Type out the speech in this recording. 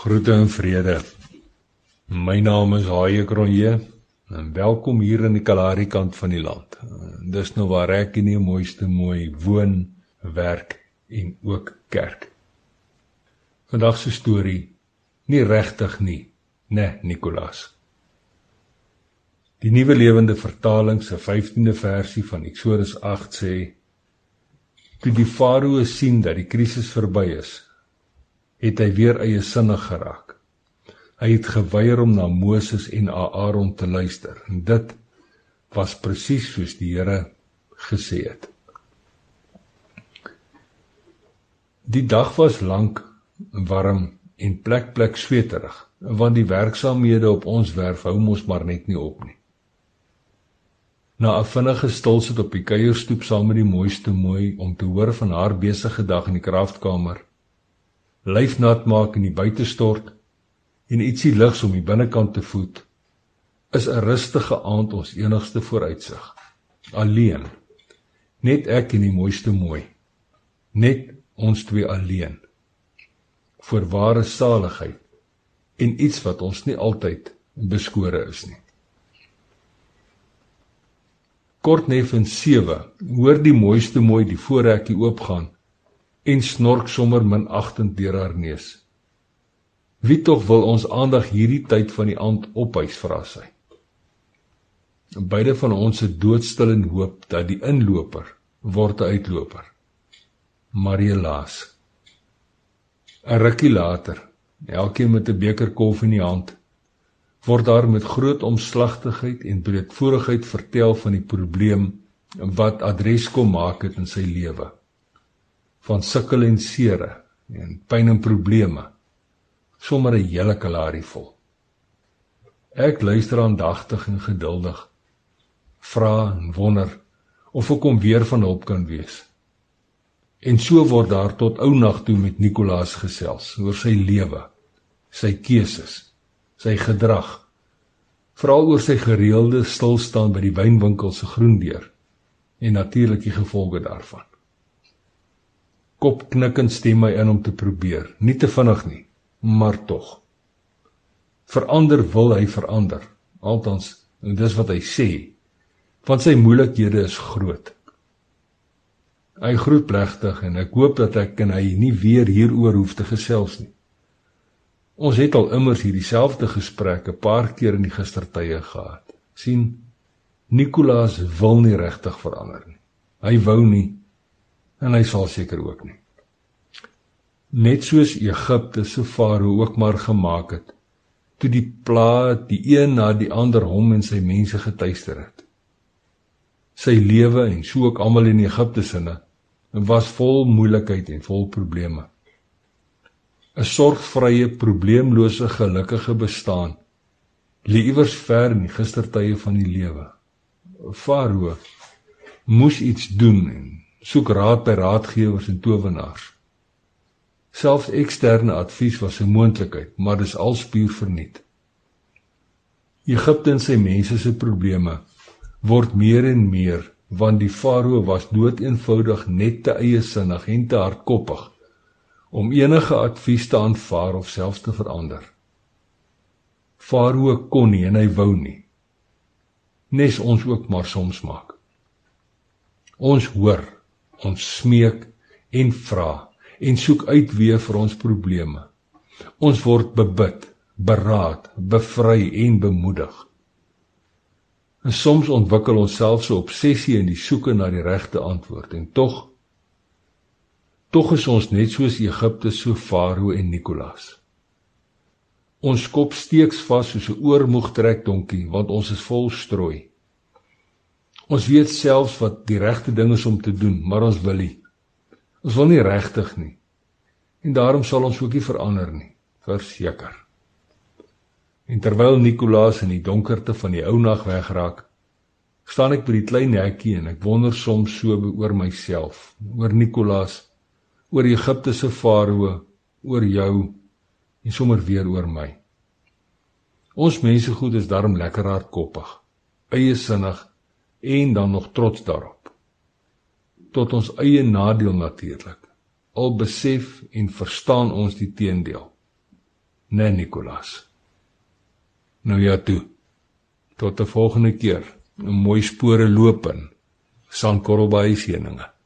Groete en vrede. My naam is Haie Kronje en welkom hier in die Kalahari kant van die land. Dis nou waar ek in die mooiste mooi woon, werk en ook kerk. Vandag se storie nie regtig nie, né, nee, Nicolaas. Die nuwe lewende vertaling se 15de versie van Eksodus 8 sê: Toe die farao sien dat die krisis verby is, het hy weer eie sinnig geraak. Hy het geweier om na Moses en Aaron te luister. En dit was presies soos die Here gesê het. Die dag was lank, warm en plek plek sweterig, want die werksaamhede op ons werf hou mos maar net nie op nie. Na 'n vinnige stilsit op die kuierstoep saam met die mooiste mooi om te hoor van haar besige dag in die kraftkamer, lyf nat maak en die buite stort en ietsie ligs om die binnekant te voed is 'n rustige aand ons enigste vooruitsig alleen. Net ek en die mooiste mooi. Net ons twee alleen. Vir ware saligheid en iets wat ons nie altyd beskore is nie. Kort neffens 7 hoor die mooiste mooi die voorrekkie oopgaan en snork sommer minagtend deur haar neus. Wie tog wil ons aandag hierdie tyd van die aand ophuis vra sy. Beide van ons se doodstil en hoop dat die inloper word 'n uitloper. Marielaas. 'n Rukkie later, elkeen met 'n beker koffie in die hand, word daar met groot omslagtigheid en breedvoerigheid vertel van die probleem wat adres kom maak het in sy lewe van sukkel en sere en pyn en probleme sommer 'n hele kalarie vol. Ek luister aandagtig en geduldig, vra en wonder of ek hom weer van hulp kan wees. En so word daar tot ou nag toe met Nicolaas gesels oor sy lewe, sy keuses, sy gedrag, veral oor sy gereelde stilstaan by die wynwinkel se groendeur en natuurlik die gevolge daarvan kop knikkend stem my in om te probeer. Nie te vinnig nie, maar tog. Verander wil hy verander. Althans, dis wat hy sê. Want sy moeilikhede is groot. Hy groet plegtig en ek hoop dat ek en hy nie weer hieroor hoef te gesels nie. Ons het al immers hierdie selfde gesprek 'n paar keer in die gistertye gehad. sien Nicolaas wil nie regtig verander nie. Hy wou nie en hy sal seker ook nie. Net soos Egipte se farao ook maar gemaak het toe die plaae die een na die ander hom en sy mense getuister het. Sy lewe en so ook almal in Egipte sinne was vol moeilikheid en vol probleme. 'n Sorgvrye, probleemlose, gelukkige bestaan lê iewers ver in die gistertye van die lewe. Farao moes iets doen en soek raad by raadgewers en towenaars. Selfs eksterne advies was 'n moontlikheid, maar dis alspuur verniet. Egipte en sy mense se probleme word meer en meer want die farao was doeteenvoudig net te eiesinnig en te hardkoppig om enige advies te aanvaar of selfs te verander. Farao kon nie en hy wou nie. Nes ons ook maar soms maak. Ons hoor ons smeek en vra en soek uit weer vir ons probleme. Ons word bebid, beraad, bevry en bemoedig. En soms ontwikkel ons self so obsessie in die soeke na die regte antwoord en tog tog is ons net soos Egipte so Farao en Nikolaas. Ons kop steeks vas soos 'n oormoeg trek donkie want ons is vol strooi. Ons weet selfs wat die regte ding is om te doen, maar ons wil nie. Ons wil nie regtig nie. En daarom sal ons ook nie verander nie, verseker. En terwyl Nicolaas in die donkerte van die ou nag wegraak, staan ek by die klein hekkie en ek wonder soms so oor myself, oor Nicolaas, oor Egipte se farao, oor jou en sommer weer oor my. Ons mense goed is daarom lekker hardkoppig, eie sinnig en dan nog trots daarop. Tot ons eie nadeel natuurlik. Al besef en verstaan ons die teendeel. Nee, Nicolas. Nou ja toe. Tot 'n volgende keer. 'n Mooi spore loop in. Sandkorrel by seëninge.